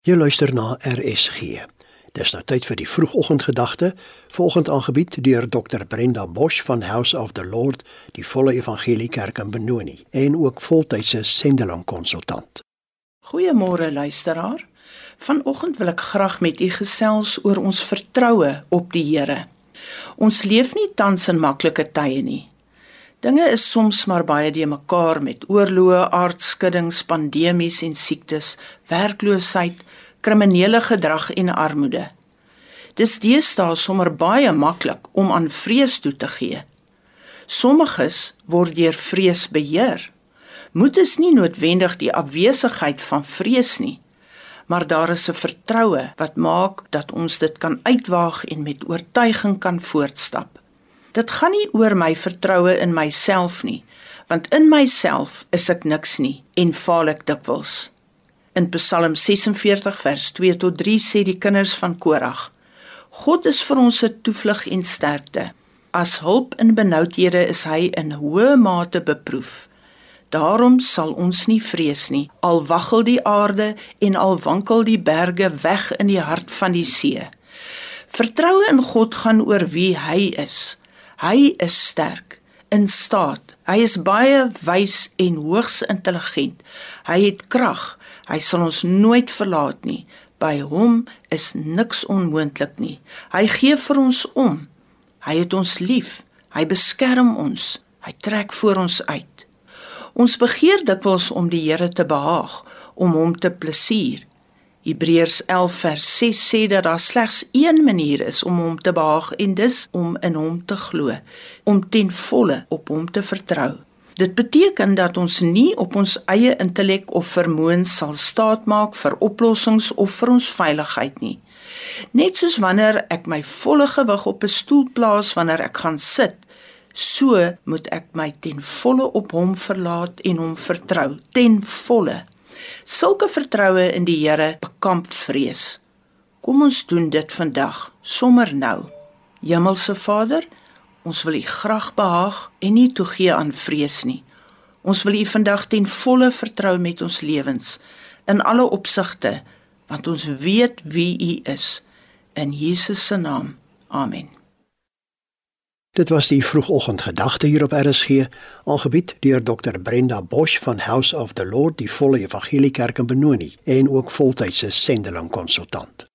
Jy luister na RSG. Dis nou tyd vir die vroegoggendgedagte, volgend aangebied deur Dr Brenda Bosch van House of the Lord, die Volle Evangelie Kerk in Benoni en ook voltydse sendeling konsultant. Goeiemôre luisteraar. Vanoggend wil ek graag met u gesels oor ons vertroue op die Here. Ons leef nie tans in maklike tye nie. Dinge is soms maar baie de mekaar met oorloë, aardskuddings, pandemies en siektes, werkloosheid, kriminele gedrag en armoede. Dis deesdae sommer baie maklik om aan vrees toe te gee. Sommiges word deur vrees beheer. Moed is nie noodwendig die afwesigheid van vrees nie, maar daar is 'n vertroue wat maak dat ons dit kan uitwaag en met oortuiging kan voortstap. Dit gaan nie oor my vertroue in myself nie, want in myself is ek niks nie en faal ek dikwels. In Psalm 46 vers 2 tot 3 sê die kinders van Korag: God is vir ons 'n toevlug en sterkte. As hulp in benoudhede is hy in hoë mate beproef. Daarom sal ons nie vrees nie, al waggel die aarde en al wankel die berge weg in die hart van die see. Vertroue in God gaan oor wie hy is. Hy is sterk, in staat. Hy is baie wys en hoogs intelligent. Hy het krag. Hy sal ons nooit verlaat nie. By hom is niks onmoontlik nie. Hy gee vir ons om. Hy het ons lief. Hy beskerm ons. Hy trek voor ons uit. Ons begeer dikwels om die Here te behaag, om hom te plesier. Hebreërs 11 vers 6 sê dat daar slegs een manier is om hom te behaag en dis om in hom te glo, om ten volle op hom te vertrou. Dit beteken dat ons nie op ons eie intellek of vermoëns sal staatmaak vir oplossings of vir ons veiligheid nie. Net soos wanneer ek my volle gewig op 'n stoel plaas wanneer ek gaan sit, so moet ek my ten volle op hom verlaat en hom vertrou, ten volle. Sulke vertroue in die Here bekamp vrees. Kom ons doen dit vandag, sommer nou. Hemelse Vader, Ons wil U graag behaag en nie toegee aan vrees nie. Ons wil U vandag ten volle vertrou met ons lewens in alle opsigte, want ons weet wie U is. In Jesus se naam. Amen. Dit was die vroegoggendgedagte hier op RSG, aangebied deur Dr Brenda Bosch van House of the Lord, die Volle Evangelie Kerk in Benoni en ook voltydse sendeling konsultant.